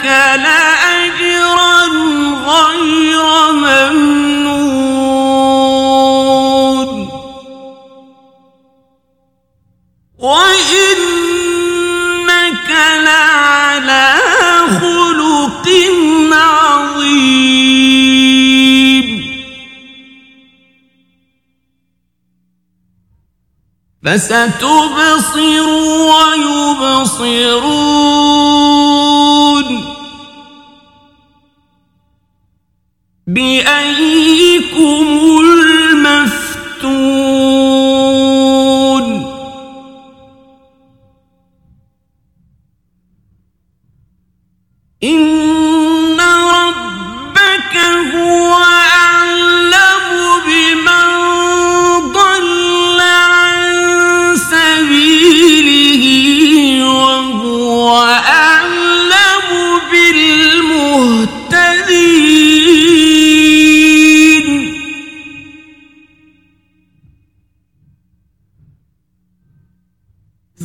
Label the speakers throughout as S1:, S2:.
S1: لك لأجرا غير ممنون. وإنك لعلى خلق عظيم. فستبصر ويبصرون. بأيكم المفتون؟ إن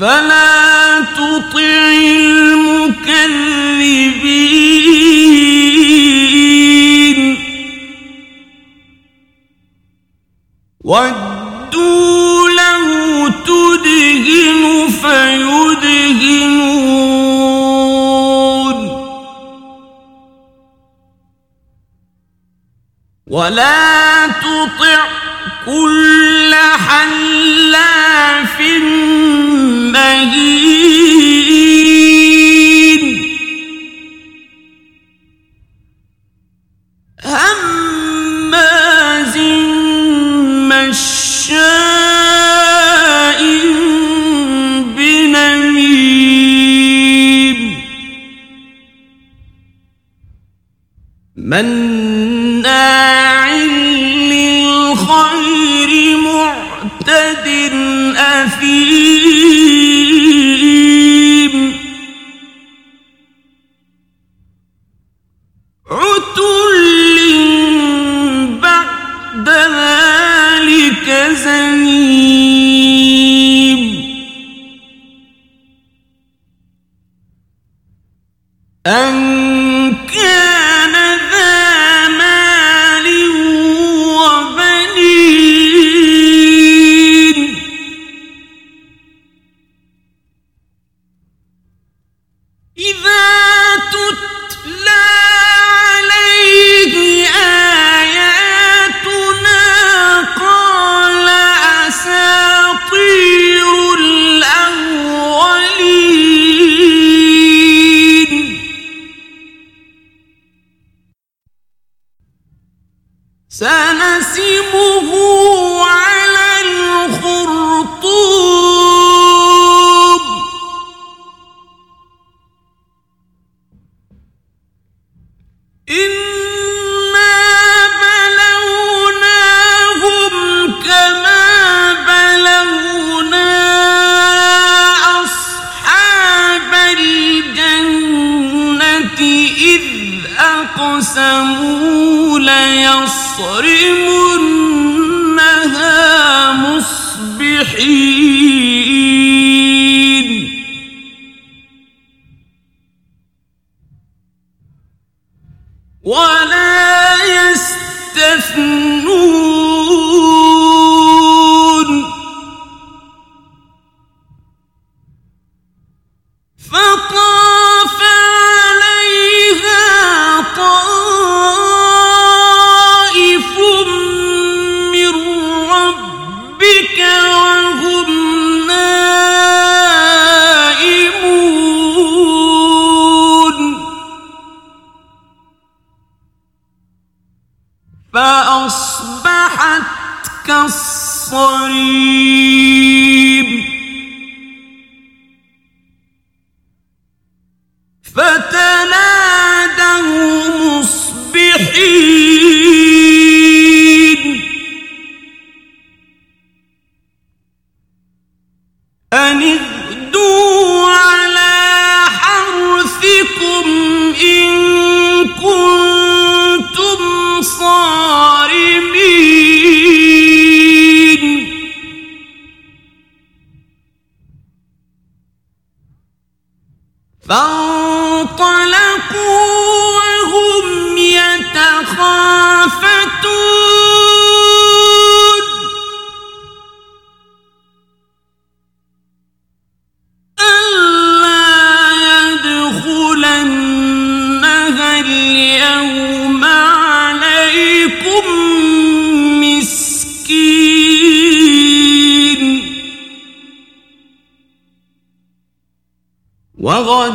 S1: فلا تطع المكذبين. ودوا له تدهن فيدهنون. ولا تطع كل حلاف معتد أثيم سنسمه ليصرمنها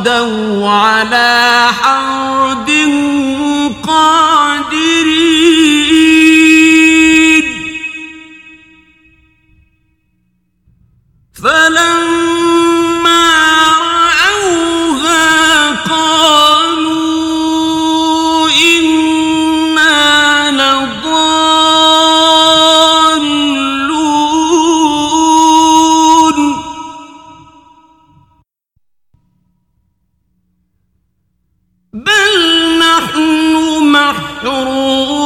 S1: وغدوا على حرب يحفرون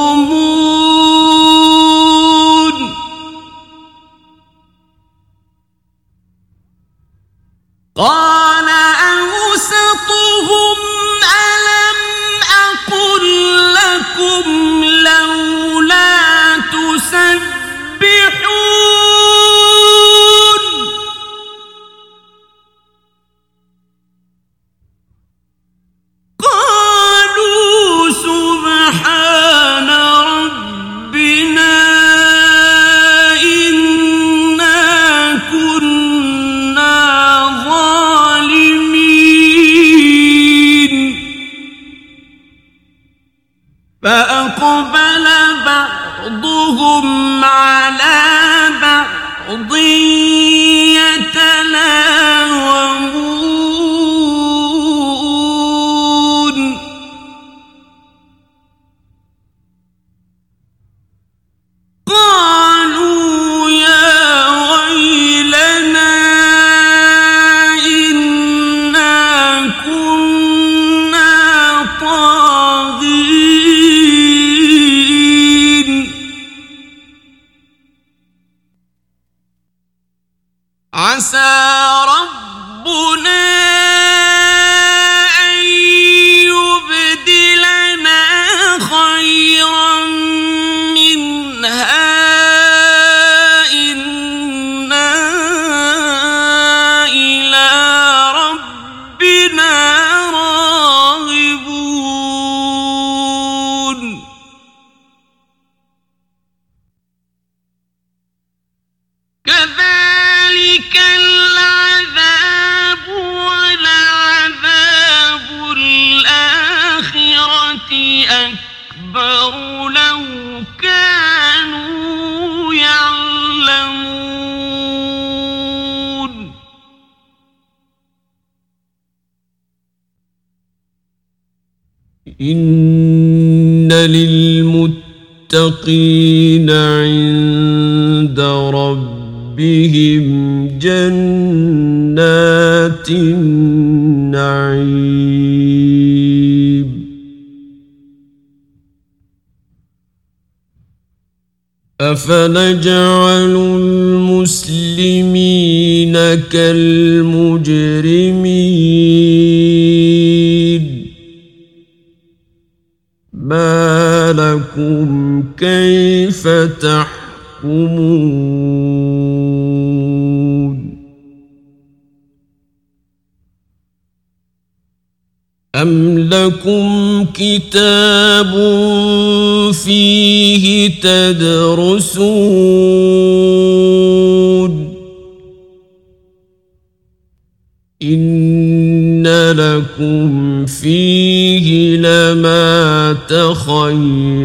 S1: عسى إن للمتقين عند ربهم جنات النعيم. أفنجعل المسلمين كالمجرمين كيف تحكمون أم لكم كتاب فيه تدرسون إن لكم فيه لما تخيرون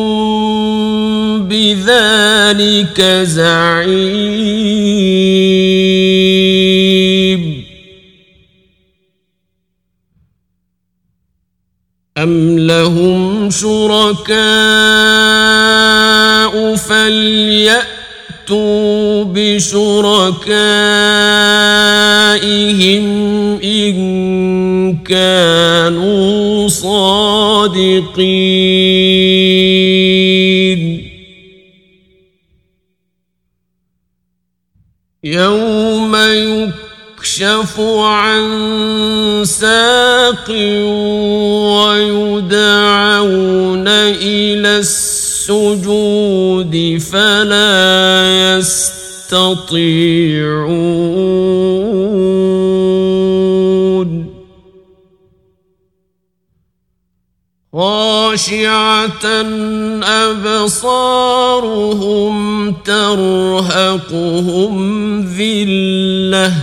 S1: بذلك زعيم. أم لهم شركاء فليأتوا بشركائهم إن كانوا صادقين. يوم يكشف عن ساق ويدعون إلى السجود فلا يستطيعون خاشعة أبصارهم ترهقهم ذلة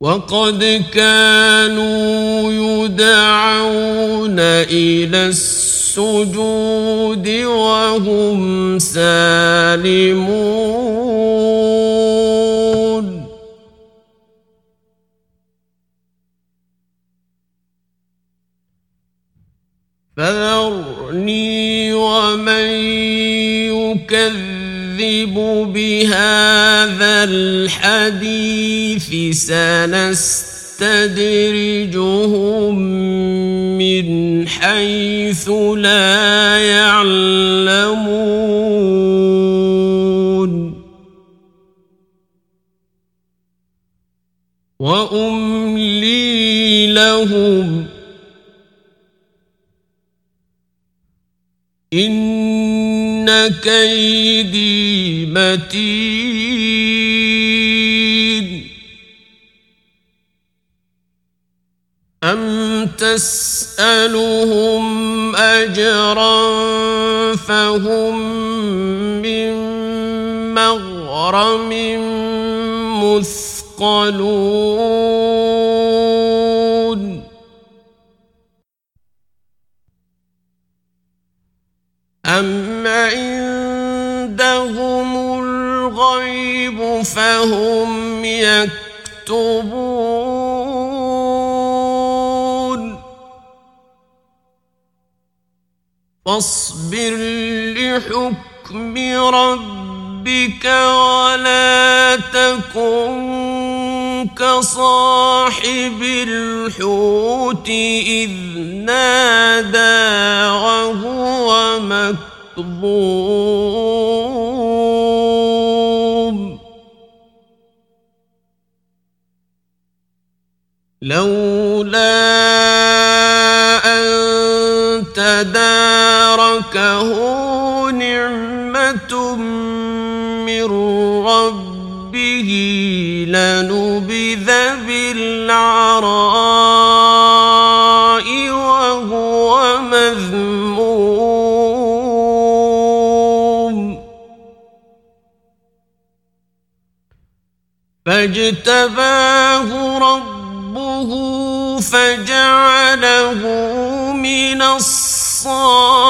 S1: وقد كانوا يدعون إلى السجود وهم سالمون فذرني ومن يكذب بهذا الحديث سنستدرجهم من حيث لا يعلمون. وأملي لهم إن كيدي متين. أم تسألهم أجرا فهم من مغرم مثقلون؟ فهم يكتبون. فاصبر لحكم ربك ولا تكن كصاحب الحوت إذ نادى وهو مكظوم. لولا أن تداركه نعمة من ربه لنبذ بالعراء وهو مذموم. فاجتباه ربه فجعله من الصالحين.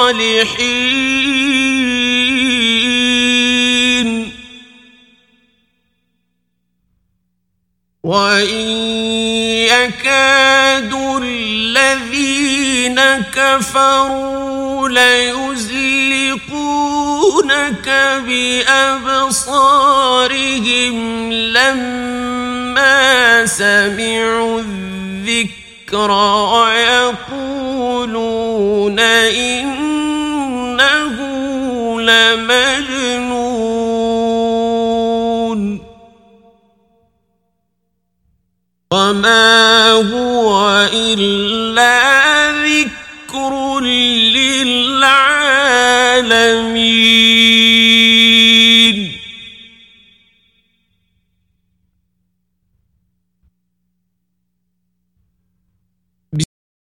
S1: وإن يكاد الذين كفروا ليزلقونك بأبصارهم لما سمعوا الذكر ويقولون إنه لمجنون. وما هو إلا